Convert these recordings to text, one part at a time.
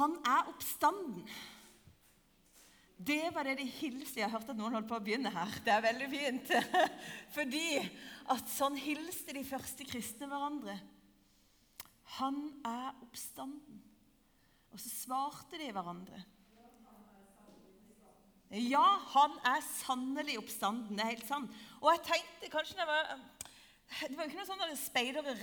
Han er oppstanden. Det var det de hilste. Jeg har hørt at noen holdt på å begynne her. Det er veldig fint. Fordi at sånn hilste de første kristne hverandre. Han er oppstanden. Og så svarte de hverandre. Ja, han er sannelig oppstanden. Det er helt sant. Og jeg tenkte kanskje det var Det var jo ikke noe sånn speidere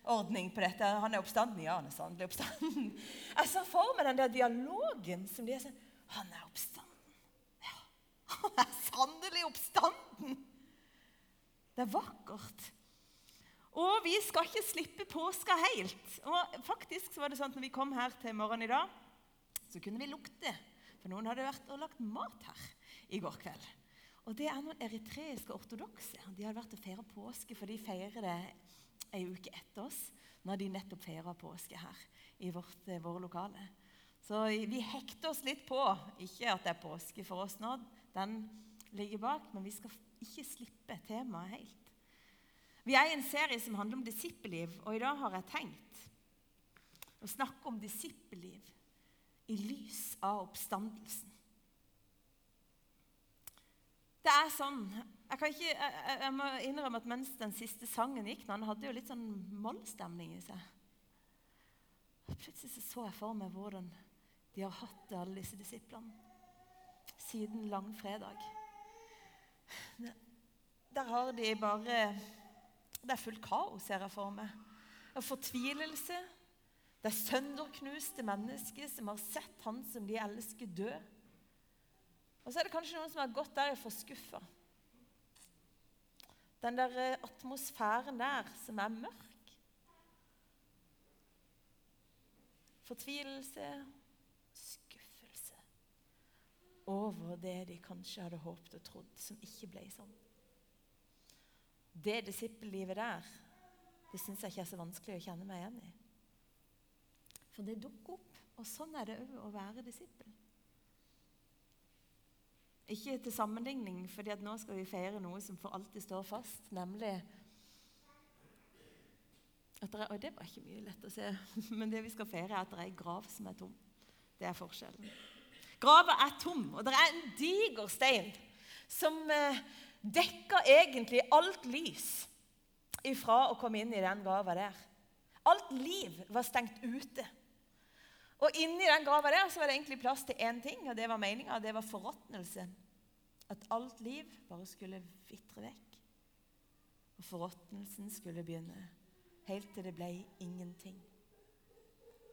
rett-ordning på dette. Han er oppstanden. Ja, han er sannelig oppstanden. Jeg ser for meg den der dialogen som de er sånn Han er oppstanden. Ja, han er sannelig oppstanden. Det er vakkert. Og vi skal ikke slippe påska helt. Og faktisk så var det sånn at når vi kom her til morgenen i dag, så kunne vi lukte. For noen hadde vært og lagt mat her i går kveld. Og det er noen eritreiske ortodokse. De hadde vært og feira påske, for de feirer det ei uke etter oss. Når de nettopp feirer påske her i vårt, eh, våre lokale. Så vi hekter oss litt på. Ikke at det er påske for oss nå, den ligger bak, men vi skal ikke slippe temaet helt. Vi er i en serie som handler om disippelliv, og i dag har jeg tenkt å snakke om disippelliv i lys av oppstandelsen. Det er sånn jeg, ikke, jeg, jeg, må innrømme at mens den siste sangen gikk Han hadde jo litt sånn mollstemning i seg. Plutselig så, jeg for meg hvordan de har hatt det, alle disse disiplene, siden langfredag. Der har de bare Det er fullt kaos, ser jeg for meg. Og fortvilelse. Det er sønderknuste mennesker som har sett han som de elsker, dø. Og så er det kanskje noen som har gått der og forskuffa. Den der eh, atmosfæren der som er mørk. Fortvilelse, skuffelse over det de kanskje hadde håpet og trodd, som ikke ble sånn. Det disippellivet der, det syns jeg ikke er så vanskelig å kjenne meg igjen i. For det dukker opp. Og sånn er det òg å være disippel. Ikke til sammenligning, for nå skal vi feire noe som for alltid står fast, nemlig at det, og det var ikke mye lett å se, men det vi skal feire, er at det er ei grav som er tom. Det er forskjellen. Grava er tom, og det er en diger stein som eh, dekker egentlig alt lys ifra å komme inn i den grava der. Alt liv var stengt ute. Og inni den grava der så var det egentlig plass til én ting, og det var meninga. Det var forråtnelse. At alt liv bare skulle vitre vekk. Og forråtnelsen skulle begynne. Helt til det ble ingenting.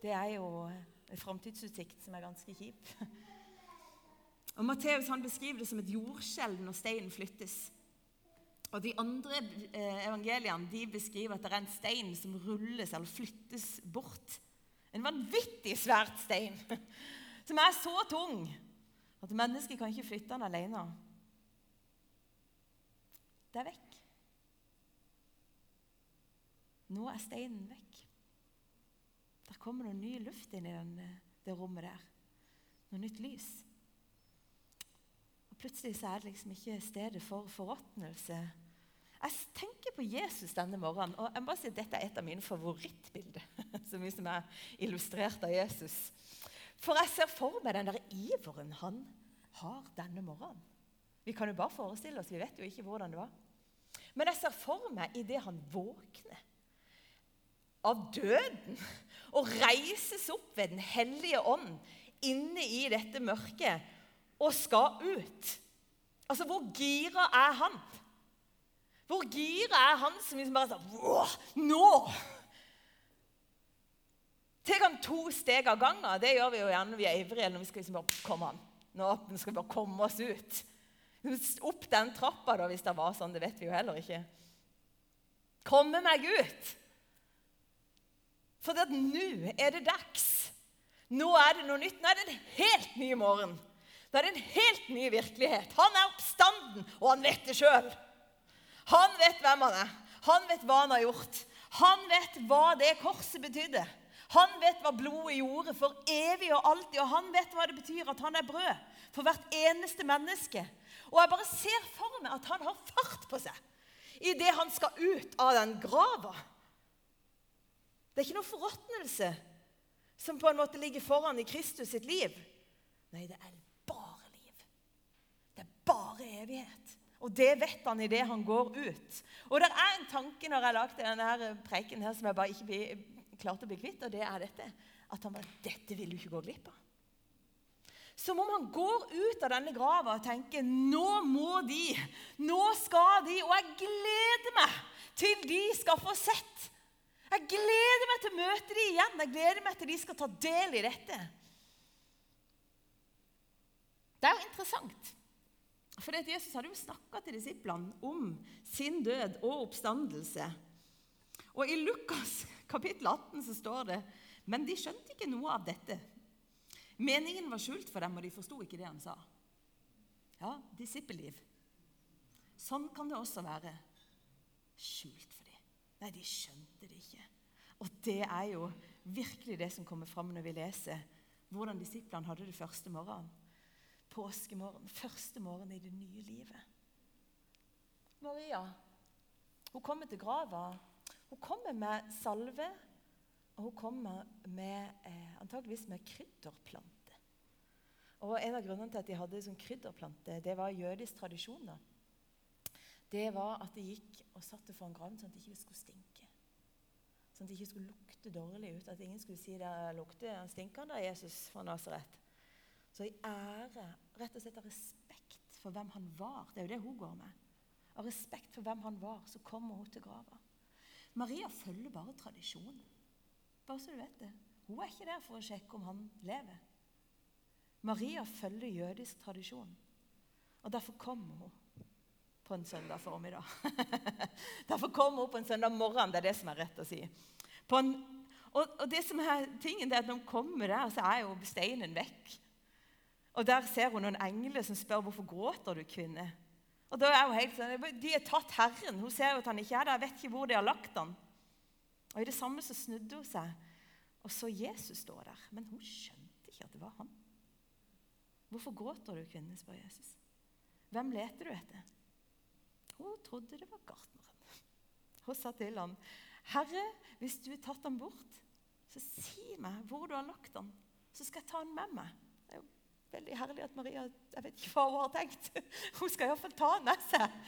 Det er jo en framtidsutsikt som er ganske kjip. Og Matteus han beskriver det som et jordskjelv når steinen flyttes. Og De andre eh, evangeliene de beskriver at det er en stein som rulles eller flyttes bort en vanvittig svært stein som er så tung at mennesket kan ikke flytte den alene. Det er vekk. Nå er steinen vekk. Der kommer noe ny luft inn i den, det rommet der. Noe nytt lys. Og Plutselig så er det liksom ikke stedet for forråtnelse jeg tenker på Jesus denne morgenen, og jeg må si at dette er et av mine favorittbilder. Så mye som er illustrert av Jesus. For jeg ser for meg den der iveren han har denne morgenen. Vi kan jo bare forestille oss, vi vet jo ikke hvordan det var. Men jeg ser for meg idet han våkner av døden og reises opp ved Den hellige ånd inne i dette mørket og skal ut. Altså, hvor gira er han? Hvor gira er han som liksom bare sånn Nå! Tar han to steg av gangen? Det gjør vi jo gjerne når vi er ivrige. når vi skal liksom bare, Kom an, nå skal vi bare komme oss ut. Opp den trappa, da, hvis det var sånn. Det vet vi jo heller ikke. Komme meg ut! For at nå er det dags. Nå er det noe nytt. Nå er det en helt ny morgen. Nå er det en helt ny virkelighet. Han er oppstanden, og han vet det sjøl. Han vet hvem han er. Han vet hva han har gjort. Han vet hva det korset betydde. Han vet hva blodet gjorde for evig og alltid, og han vet hva det betyr at han er brød for hvert eneste menneske. Og jeg bare ser for meg at han har fart på seg idet han skal ut av den grava. Det er ikke noe forråtnelse som på en måte ligger foran i Kristus sitt liv. Nei, det er bare liv. Det er bare evighet. Og det vet han idet han går ut. Og det er en tanke når jeg lagde denne preken her som jeg bare ikke klarte å bli kvitt, og det er dette. At han bare Dette vil du ikke gå glipp av. Som om han går ut av denne grava og tenker nå må de, nå skal de, og jeg gleder meg til de skal få sett. Jeg gleder meg til å møte de igjen. Jeg gleder meg til de skal ta del i dette. Det er jo interessant. For Jesus hadde jo snakka til disiplene om sin død og oppstandelse. Og I Lukas kapittel 18 så står det men de skjønte ikke noe av dette. Meningen var skjult for dem, og de forsto ikke det han sa. Ja, disippelliv. Sånn kan det også være. Skjult for dem. Nei, de skjønte det ikke. Og det er jo virkelig det som kommer fram når vi leser hvordan disiplene hadde det første morgenen. Påskemorgen. Første morgen i det nye livet. Maria hun kommer til grava. Hun kommer med salve og hun kommer med, eh, antageligvis med krydderplante. Og En av grunnene til at de hadde sånn krydderplante, det var jødisk tradisjon. Det var at de gikk og satte foran graven sånn at det ikke skulle stinke. Sånn at det ikke skulle lukte dårlig ut. At ingen skulle si det lukter Stinker han da, Jesus fra Nasaret. Så i ære, rett og slett av respekt for hvem han var, det er jo det hun går med, av respekt for hvem han var, så kommer hun til grava. Maria følger bare tradisjonen. Bare så du vet det. Hun er ikke der for å sjekke om han lever. Maria følger jødisk tradisjon. Og derfor kommer hun på en søndag formiddag. derfor kommer hun på en søndag morgen. Det er det som er rett å si. En, og, og, det som er tingen er at Når hun kommer der, så er jo steinen vekk. Og Der ser hun noen engler som spør hvorfor gråter du, kvinne. Og da er hun helt sånn, De har tatt Herren. Hun ser jo at han ikke er der. Jeg vet ikke hvor de har lagt han. Og I det samme så snudde hun seg og så Jesus stå der. Men hun skjønte ikke at det var han. Hvorfor gråter du, kvinne? spør Jesus. Hvem leter du etter? Hun trodde det var gartneren. Hun sa til ham, 'Herre, hvis du har tatt ham bort, så si meg hvor du har lagt ham, så skal jeg ta ham med meg.' Veldig herlig at Maria Jeg vet ikke hva hun har tenkt. Hun skal iallfall ta ham med seg.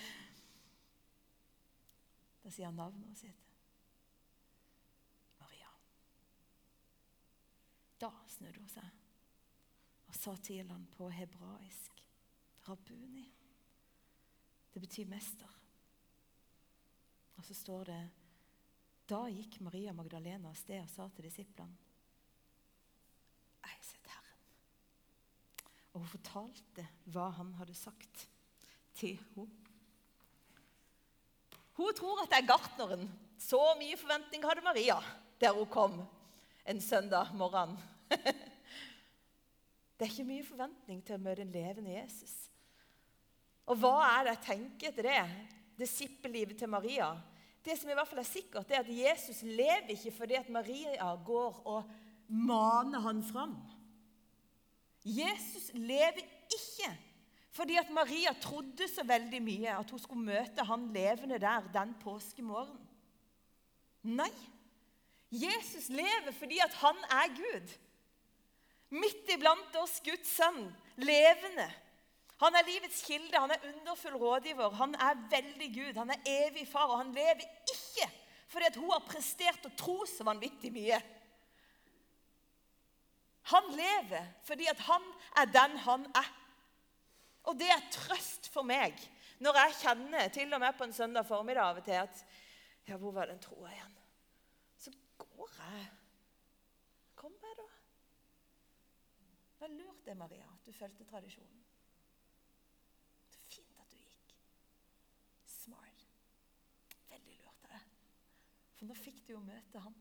Da sier han navnet sitt. Maria. Da snudde hun seg og sa til ham på hebraisk Rabuni. Det betyr mester. Og så står det Da gikk Maria Magdalena av sted og sa til disiplene Jeg har sett Herren. Og hun fortalte hva han hadde sagt til henne. Hun tror at det er gartneren. Så mye forventning hadde Maria der hun kom en søndag morgen. det er ikke mye forventning til å møte en levende Jesus. Og hva er det jeg tenker etter det? Disippellivet til Maria. Det som i hvert fall er sikkert, er at Jesus lever ikke fordi at Maria går og maner han fram. Jesus lever ikke fordi at Maria trodde så veldig mye at hun skulle møte han levende der den påskemorgen. Nei. Jesus lever fordi at han er Gud. Midt iblant oss, Guds sønn, levende. Han er livets kilde, han er underfull rådgiver, han er veldig Gud, han er evig far, og han lever ikke fordi at hun har prestert å tro så vanvittig mye. Han lever fordi at han er den han er. Og det er trøst for meg når jeg kjenner, til og med på en søndag formiddag av og til, at Ja, hvor var den troa igjen? Så går jeg. Kom jeg, da. Det lurt det, Maria, at du fulgte tradisjonen. Så fint at du gikk. Smart. Veldig lurt deg. For nå fikk du jo møte han.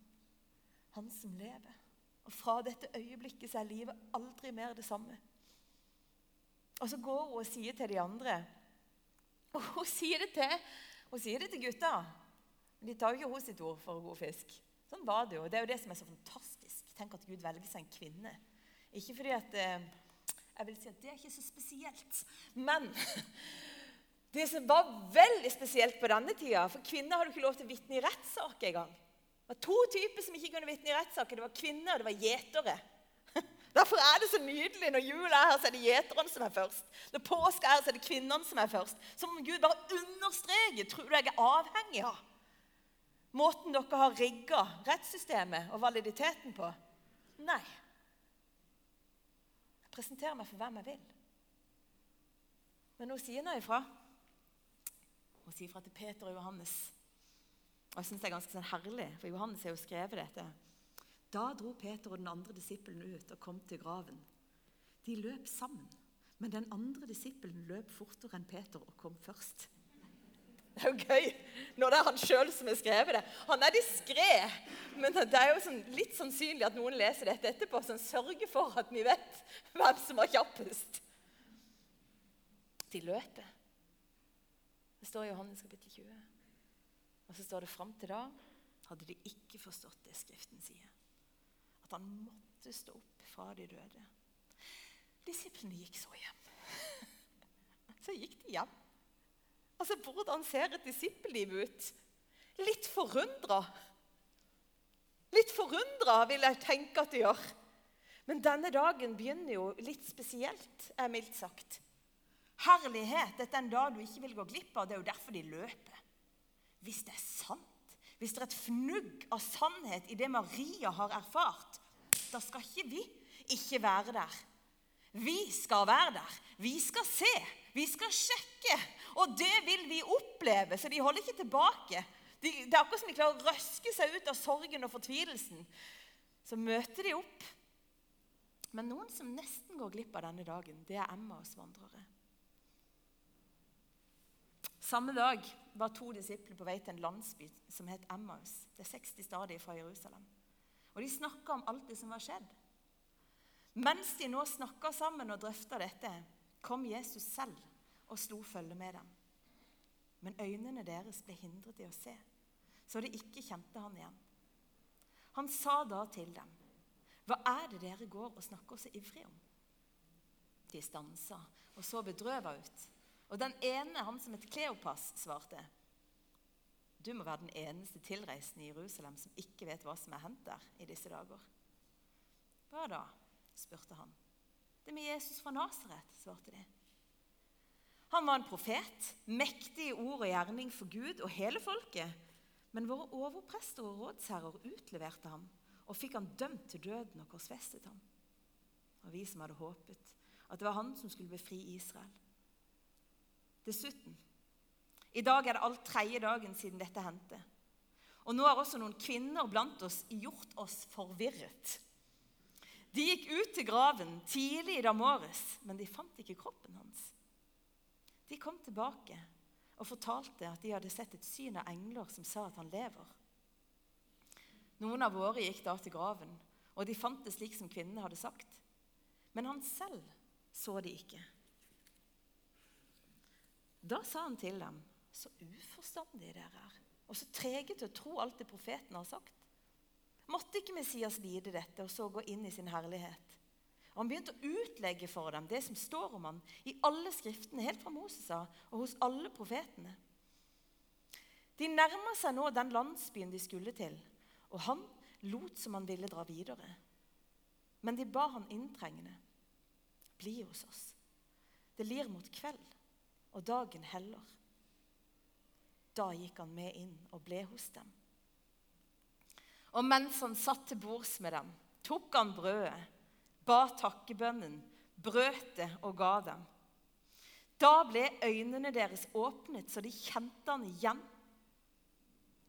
Han som lever. Og fra dette øyeblikket så er livet aldri mer det samme. Og så går hun og sier til de andre Og hun sier det til, hun sier det til gutta. Men de tar jo ikke hos sitt ord for god fisk. Sånn var det jo. Det er jo det som er så fantastisk. Tenk at Gud velger seg en kvinne. Ikke fordi at eh, Jeg vil si at det er ikke så spesielt. Men det som var veldig spesielt på denne tida For kvinner har du ikke lov til å vitne i rettssak engang. Det var to typer som ikke kunne vitne i rettssaker. Det var kvinner og det var gjetere. Derfor er det så nydelig når jul er her, så er det gjeterne som er først. Når påske er her, så er det kvinnene som er først. Som om Gud bare understreker tror du jeg er avhengig av måten dere har rigga rettssystemet og validiteten på. Nei. Jeg presenterer meg for hvem jeg vil. Men hun sier nå ifra. Hun sier fra til Peter og Johannes. Og jeg synes Det er ganske sånn herlig, for Johannes har jo skrevet dette. Da dro Peter og den andre disippelen ut og kom til graven. De løp sammen, men den andre disippelen løp fortere enn Peter og kom først. Det er jo gøy når det er han sjøl som har skrevet det. Han er diskré, men det er jo sånn, litt sannsynlig at noen leser dette etterpå som sørger for at vi vet hvem som var kjappest. De løper. Det står i Johannes kapittel 20. Og så står det fram til da hadde de ikke forstått det Skriften sier. At han måtte stå opp fra de døde. Disiplene gikk så hjem. Så gikk de hjem. Altså, Hvordan ser et disippelliv ut? Litt forundra. Litt forundra vil jeg tenke at det gjør. Men denne dagen begynner jo litt spesielt, er mildt sagt. Herlighet, dette er en dag du ikke vil gå glipp av. Det er jo derfor de løper. Hvis det er sant, hvis det er et fnugg av sannhet i det Maria har erfart, da skal ikke vi ikke være der. Vi skal være der. Vi skal se. Vi skal sjekke. Og det vil vi oppleve, så de holder ikke tilbake. De, det er akkurat som de klarer å røske seg ut av sorgen og fortvilelsen. Så møter de opp. Men noen som nesten går glipp av denne dagen, det er Emmaus vandrere. Samme dag var to disipler på vei til en landsby som het Emmaus. Det er 60 stadier fra Jerusalem. Og De snakka om alt det som var skjedd. Mens de nå snakka sammen og drøfta dette, kom Jesus selv og slo følge med dem. Men øynene deres ble hindret i å se, så de ikke kjente han igjen. Han sa da til dem, 'Hva er det dere går og snakker så ivrig om?' De stansa og så bedrøva ut. Og den ene, han som het Kleopas, svarte, 'Du må være den eneste tilreisende i Jerusalem som ikke vet hva som er hendt der i disse dager.' 'Hva da?' spurte han. 'Det med Jesus fra Nasaret', svarte de. Han var en profet, mektig i ord og gjerning for Gud og hele folket. Men våre overprester og rådsherrer utleverte ham og fikk han dømt til døden og korsfestet ham. Og vi som hadde håpet at det var han som skulle befri Israel. Dessuten, i dag er det alt tredje dagen siden dette hendte. Og nå har også noen kvinner blant oss gjort oss forvirret. De gikk ut til graven tidlig i dag morges, men de fant ikke kroppen hans. De kom tilbake og fortalte at de hadde sett et syn av engler som sa at han lever. Noen av våre gikk da til graven, og de fant det slik som kvinnene hadde sagt. Men han selv så de ikke. Da sa han til dem, så uforstandige dere er, og så trege til å tro alt det profeten har sagt. Måtte ikke Messias lide dette og så gå inn i sin herlighet? Og Han begynte å utlegge for dem det som står om ham i alle skriftene, helt fra Moses av og hos alle profetene. De nærma seg nå den landsbyen de skulle til, og han lot som han ville dra videre. Men de ba han inntrengende. Bli hos oss. Det lir mot kveld, og dagen heller. Da gikk han med inn og ble hos dem. Og mens han satt til bords med dem, tok han brødet ba takkebønnen, brøt det og ga dem. Da ble øynene deres åpnet, så de kjente han igjen.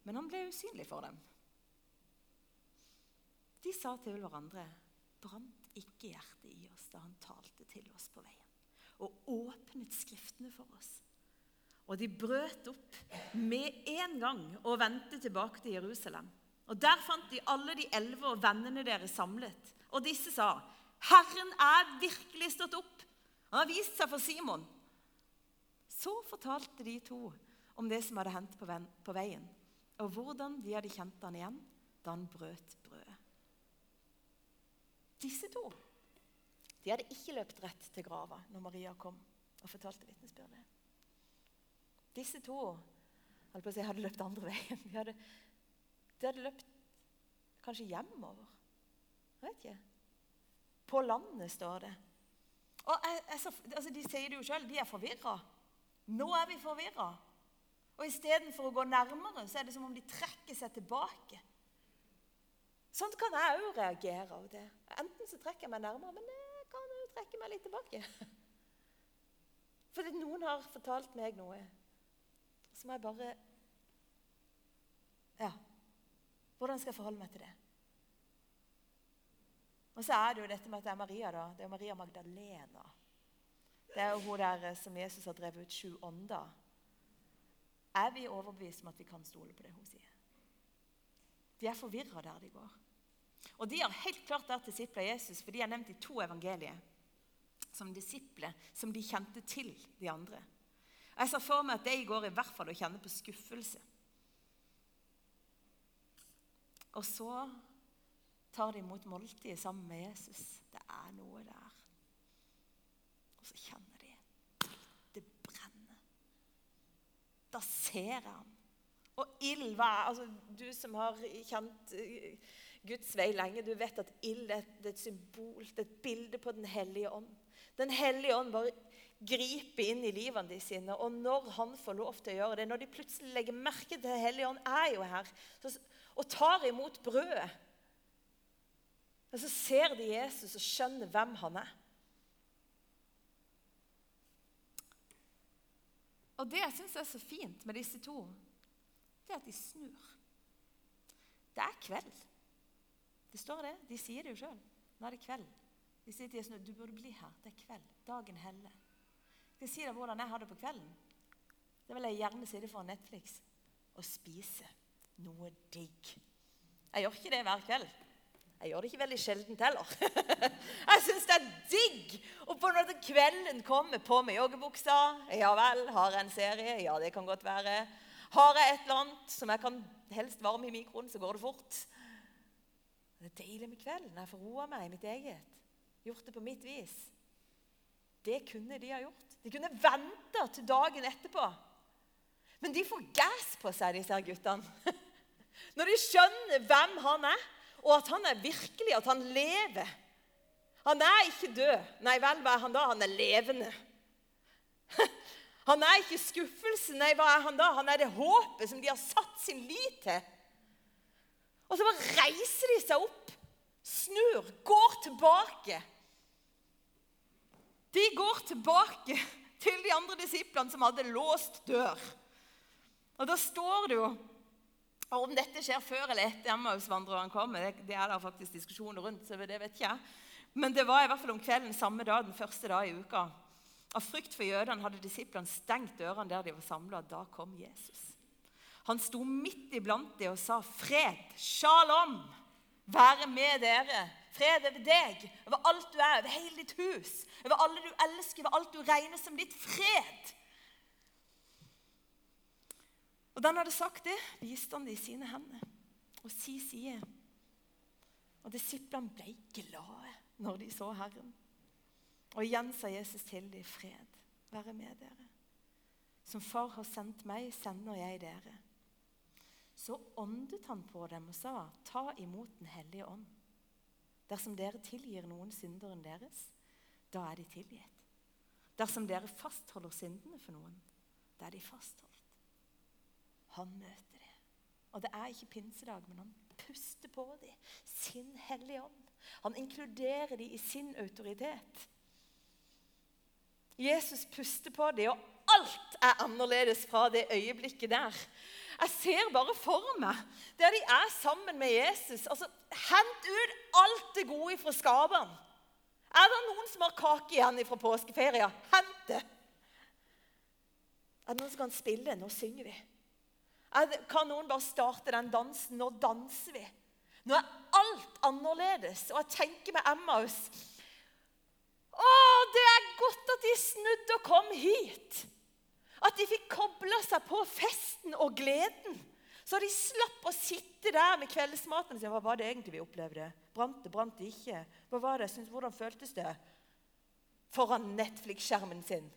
Men han ble usynlig for dem. De sa til hverandre, brant ikke hjertet i oss da han talte til oss på veien, og åpnet Skriftene for oss. Og de brøt opp med en gang og vendte tilbake til Jerusalem. Og Der fant de alle de elleve og vennene deres samlet. Og disse sa, Herren er virkelig stått opp. Han har vist seg for Simon. Så fortalte de to om det som hadde hendt på veien, og hvordan de hadde kjent han igjen da han brøt brødet. Disse to de hadde ikke løpt rett til grava når Maria kom og fortalte vitnesbyrdet. Disse to si, hadde løpt andre veien. De hadde, de hadde løpt Kanskje hjemover? Jeg vet ikke. På landet, står det. Og jeg, jeg, altså, De sier det jo sjøl, de er forvirra. Nå er vi forvirra. Og istedenfor å gå nærmere, så er det som om de trekker seg tilbake. Sånn kan jeg òg reagere av det. Enten så trekker jeg meg nærmere, men jeg kan trekke meg litt tilbake. Fordi noen har fortalt meg noe. Så må jeg bare Ja. Hvordan skal jeg forholde meg til det? Og så er det jo dette med at det er Maria. da. Det er Maria Magdalena. Det er jo hun der som Jesus har drevet ut sju ånder. Er vi overbevist om at vi kan stole på det hun sier? De er forvirra der de går. Og de har helt klart vært disipler av Jesus, for de er nevnt i to evangelier som disipler som de kjente til de andre. Jeg ser for meg at de går i hvert fall og kjenner på skuffelse. Og så tar de imot måltidet sammen med Jesus. Det er noe der. Og så kjenner de det brenner. Da ser jeg ham. Og ild hva er altså, Du som har kjent eh, Guds vei lenge, du vet at ild er et symbol, et bilde på Den hellige ånd. Den hellige ånd bare griper inn i livene de sine. Og når han får lov til å gjøre det, når de plutselig legger merke til Den hellige ånd er jo her, og tar imot brødet Men så ser de Jesus og skjønner hvem han er. Og det jeg syns er så fint med disse to, det er at de snur. Det er kveld. Det står det. De sier det jo sjøl. Nå er det kveld. De sier til Jesus du burde bli her. Det er kveld. Dagen heller. Skal jeg si deg hvordan jeg har det på kvelden? Det vil jeg gjerne sitte foran Netflix og spise noe digg. Jeg gjør ikke det hver kveld. Jeg gjør det ikke veldig sjeldent heller. jeg syns det er digg! Og på når kvelden kommer på med joggebuksa Ja vel, har jeg en serie? Ja, det kan godt være. Har jeg et eller annet som jeg kan helst varme i mikroen, så går det fort. Det er deilig med kvelden. Jeg får roa meg i mitt eget gjort det på mitt vis. Det kunne de ha gjort. De kunne venta til dagen etterpå. Men de får gass på seg, disse her guttene. Når de skjønner hvem han er, og at han er virkelig, at han lever. Han er ikke død. Nei vel, hva er han da? Han er levende. Han er ikke skuffelse. Nei, hva er han da? Han er det håpet som de har satt sin lit til. Og så bare reiser de seg opp, snur, går tilbake de går tilbake til de andre disiplene som hadde låst dør. Og Da står det jo og Om dette skjer før eller etter Emmausvandreren kommer, det, det er det faktisk diskusjoner rundt. så det vet jeg. Men det var i hvert fall om kvelden samme dag, den første dag i uka. Av frykt for jødene hadde disiplene stengt dørene der de var samla. Da kom Jesus. Han sto midt iblant dem og sa, 'Fred, shalom, være med dere.' Fred over deg, over alt du er, over hele ditt hus, over alle du elsker, over alt du regner som ditt fred. Og den hadde sagt det, viste han det i sine hender og si side. Og disiplene ble glade når de så Herren. Og igjen sa Jesus til dem, fred være med dere. Som far har sendt meg, sender jeg dere. Så åndet han på dem og sa, ta imot Den hellige ånd. Dersom dere tilgir noen synderen deres, da er de tilgitt. Dersom dere fastholder syndene for noen, da er de fastholdt. Han møter det. Og det er ikke pinsedag, men han puster på dem. Sin hellige ånd. Han inkluderer dem i sin autoritet. Jesus puster på dem, og alt er annerledes fra det øyeblikket der. Jeg ser bare for meg der de er sammen med Jesus. altså Hent ut alt det gode fra skaperen. Er det noen som har kake igjen fra påskeferien? Hent det. Er det noen som kan spille? Nå synger vi. Det, kan noen bare starte den dansen? Nå danser vi. Nå er alt annerledes. Og jeg tenker med Emmaus Å, det er godt at de snudde og kom hit. At de fikk kobla seg på festen og gleden. Så de slapp å sitte der med kveldsmaten og si hva var det egentlig vi opplevde. Brant det, brant det ikke? Hva var det? Hvordan føltes det? Foran Netflix-skjermen sin.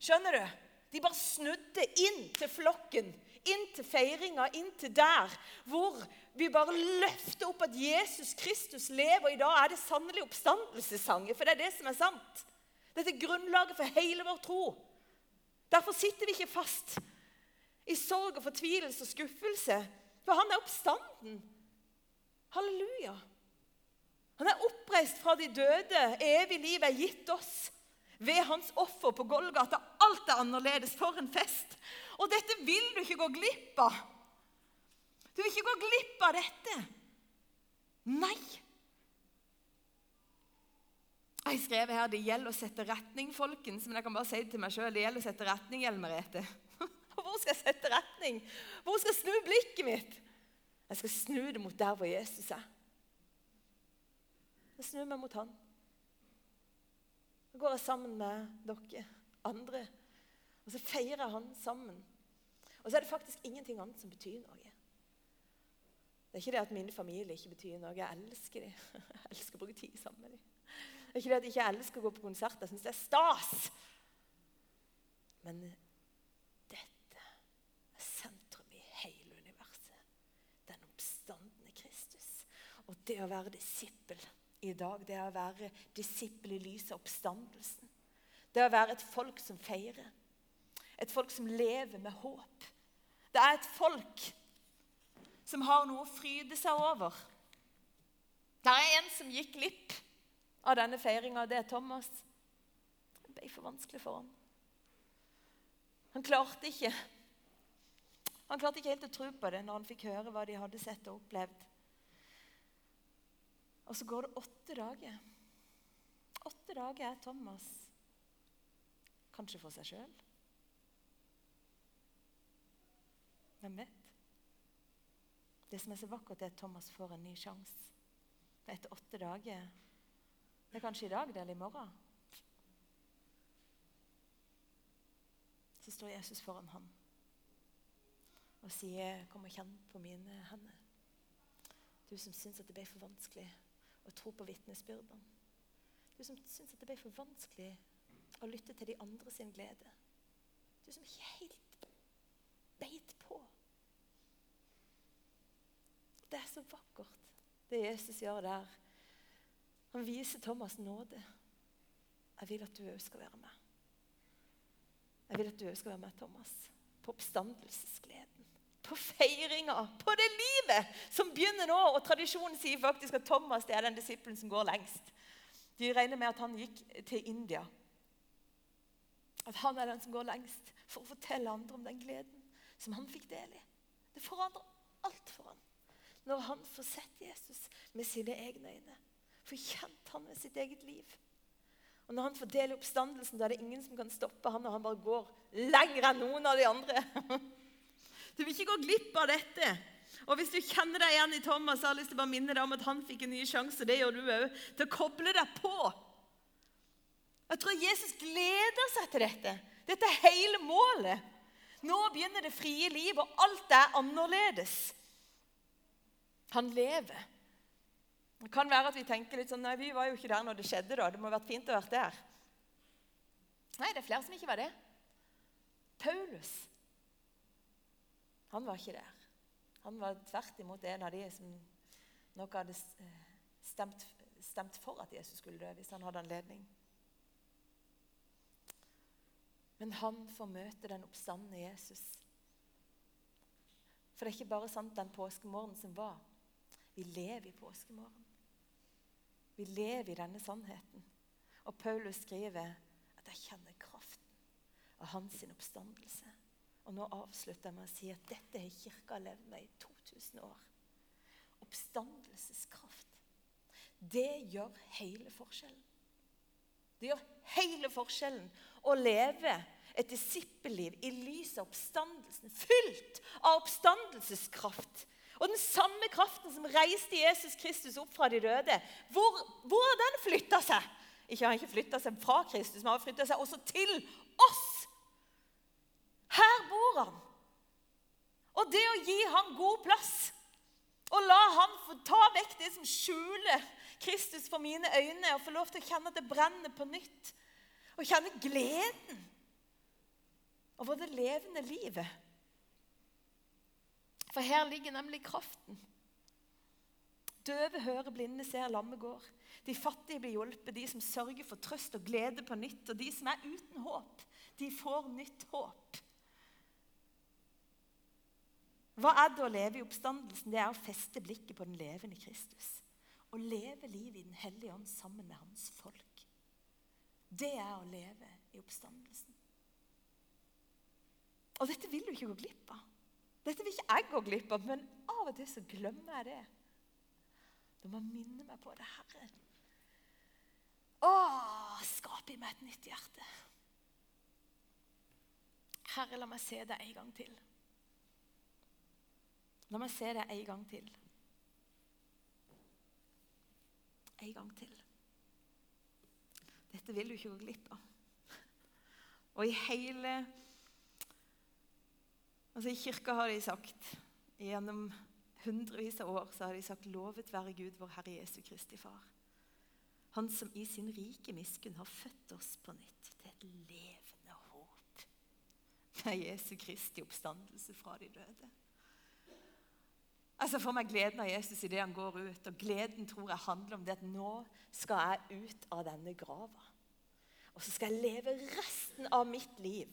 Skjønner du? De bare snudde inn til flokken inn til feiringa, inn til der hvor vi bare løfter opp at Jesus Kristus lever. I dag er det sannelig oppstandelsessanger, for det er det som er sant. Dette er grunnlaget for hele vår tro. Derfor sitter vi ikke fast i sorg og fortvilelse og skuffelse, for han er oppstanden. Halleluja. Han er oppreist fra de døde. Evig liv er gitt oss ved hans offer på Golgata. Alt er annerledes. For en fest! Og dette vil du ikke gå glipp av. Du vil ikke gå glipp av dette. Nei. Jeg skrev her det gjelder å sette retning, folkens. Men jeg kan bare si det til meg sjøl. Det gjelder å sette retning, Ellen Merete. Hvor skal jeg sette retning? Hvor skal jeg snu blikket mitt? Jeg skal snu det mot der hvor Jesus er. Jeg snur meg mot han. Så går jeg sammen med dere andre, og så feirer jeg han sammen. Og så er det faktisk ingenting annet som betyr noe. Det er ikke det at min familie ikke betyr noe. Jeg elsker dem. Jeg elsker å bruke tid sammen med dem. Det er ikke det at ikke elsker å gå på konsert. Jeg syns det er stas. Men dette er sentrum i hele universet. Den oppstandende Kristus. Og det å være disippel i dag, det å være disippel i lys av oppstandelsen. Det å være et folk som feirer. Et folk som lever med håp. Det er et folk som har noe å fryde seg over. Det er en som gikk glipp av denne feiringa, det er Thomas. Det ble for vanskelig for ham. Han klarte ikke Han klarte ikke helt å tro på det når han fikk høre hva de hadde sett og opplevd. Og så går det åtte dager. Åtte dager er Thomas kanskje for seg sjøl. Hvem vet? Det som er så vakkert, er at Thomas får en ny sjanse. Etter åtte dager Det er kanskje i dag det, eller i morgen. Så står Jesus foran ham og sier, 'Kom og kjenn på mine hender.' Du som syns at det ble for vanskelig å tro på vitnesbyrdene. Du som syns at det ble for vanskelig å lytte til de andre sin glede. Du som ikke helt beit på. Det er så vakkert, det Jesus gjør der. Han viser Thomas nåde. Jeg vil at du òg skal være med. Jeg vil at du òg skal være med, Thomas, på oppstandelsesgleden på feiringa, på det livet som begynner nå. Og tradisjonen sier faktisk at Thomas er den disippelen som går lengst. De regner med at han gikk til India. At han er den som går lengst for å fortelle andre om den gleden som han fikk del i. Det forandrer alt for ham når han får sett Jesus med sine egne øyne. Får kjent han med sitt eget liv. Og Når han fordeler oppstandelsen, da er det ingen som kan stoppe han, og han bare går lenger enn noen av de andre. Du vil ikke gå glipp av dette. Og Hvis du kjenner deg igjen i Thomas, så har jeg lyst til å bare minne deg om at han fikk en ny sjanse. Det gjør du òg. Til å koble deg på. Jeg tror Jesus gleder seg til dette. Dette er hele målet. Nå begynner det frie liv, og alt er annerledes. Han lever. Det kan være at vi tenker litt sånn Nei, vi var jo ikke der når det skjedde. da. Det må ha vært fint å være der. Nei, det er flere som ikke var det. Paulus han var ikke der. Han var tvert imot en av de som nok hadde eh, stemt, stemt for at Jesus skulle dø, hvis han hadde anledning. Men han får møte den oppstandende Jesus. For det er ikke bare sant den påskemorgenen som var. Vi lever i påskemorgen. Vi lever i denne sannheten. Og Paulus skriver at jeg kjenner kraften av hans oppstandelse. Og nå avslutter jeg med å si at dette har Kirka levd med i 2000 år. Oppstandelseskraft. Det gjør hele forskjellen. Det gjør hele forskjellen å leve et disippelliv i lys av oppstandelsen, fylt av oppstandelseskraft. Og den samme kraften som reiste Jesus Kristus opp fra de døde, hvor, hvor har den flytta seg? Ikke har han ikke flytta seg fra Kristus, men har flytta seg også til oss. Her bor han. Og det å gi ham god plass og la ham få ta vekk det som skjuler Kristus for mine øyne, og få lov til å kjenne at det brenner på nytt, og kjenne gleden over det levende livet For her ligger nemlig kraften. Døve hører, blinde ser, lamme går. De fattige blir hjulpet, de som sørger for trøst og glede på nytt. Og de som er uten håp, de får nytt håp. Hva er det å leve i oppstandelsen? Det er å feste blikket på den levende Kristus. Å leve livet i Den hellige ånd sammen med hans folk. Det er å leve i oppstandelsen. Og dette vil du ikke gå glipp av. Dette vil ikke jeg gå glipp av, men av og til så glemmer jeg det. Du må minne meg på det, Herre. Å, skap i meg et nytt hjerte. Herre, la meg se deg en gang til. La meg se deg en gang til. En gang til. Dette vil du ikke gå glipp av. Og i hele Altså I kirka har de sagt gjennom hundrevis av år så har de sagt 'Lovet være Gud, vår Herre Jesu Kristi Far'. Han som i sin rike miskunn har født oss på nytt til et levende håp. Med Jesu Kristi oppstandelse fra de døde. Altså For meg gleden av Jesus idet han går ut. Og gleden tror jeg handler om det at nå skal jeg ut av denne grava. Og så skal jeg leve resten av mitt liv,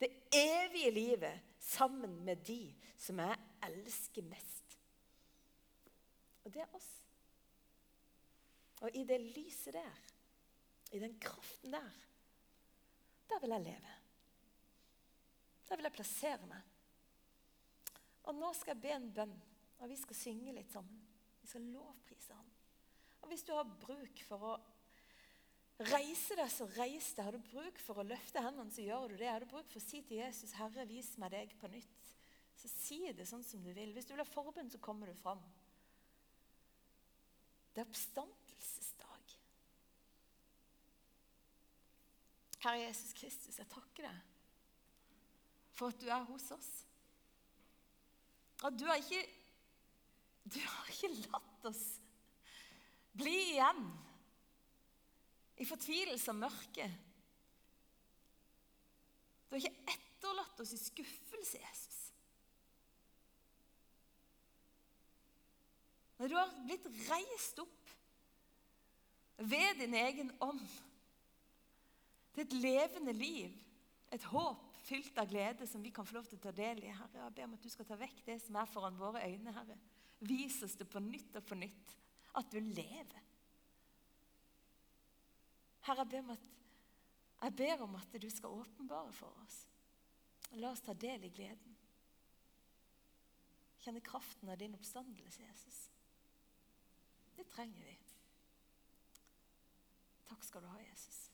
det evige livet, sammen med de som jeg elsker mest. Og det er oss. Og i det lyset der, i den kraften der, der vil jeg leve. Der vil jeg plassere meg. Og nå skal jeg be en bønn, og vi skal synge litt sammen. Vi skal lovprise ham. Og hvis du har bruk for å reise deg, så reis deg. Har du bruk for å løfte hendene, så gjør du det. Har du bruk for å si til Jesus, 'Herre, vis meg deg på nytt', så si det sånn som du vil. Hvis du vil ha forbund, så kommer du fram. Det er oppstandelsesdag. Herre Jesus Kristus, jeg takker deg for at du er hos oss. At du har ikke, du har ikke latt oss bli igjen i fortvilelse og mørke. Du har ikke etterlatt oss i skuffelse, Jesus. Når du har blitt reist opp ved din egen ånd til et levende liv, et håp fylt av glede som vi kan få lov til å ta del i. Herre, jeg ber om at du skal ta vekk det som er foran våre øyne. Herre. Vis oss det på nytt og på nytt, at du lever. Herre, jeg ber at, jeg ber om at du skal åpenbare for oss. La oss ta del i gleden. Kjenne kraften av din oppstandelse, Jesus. Det trenger vi. Takk skal du ha, Jesus.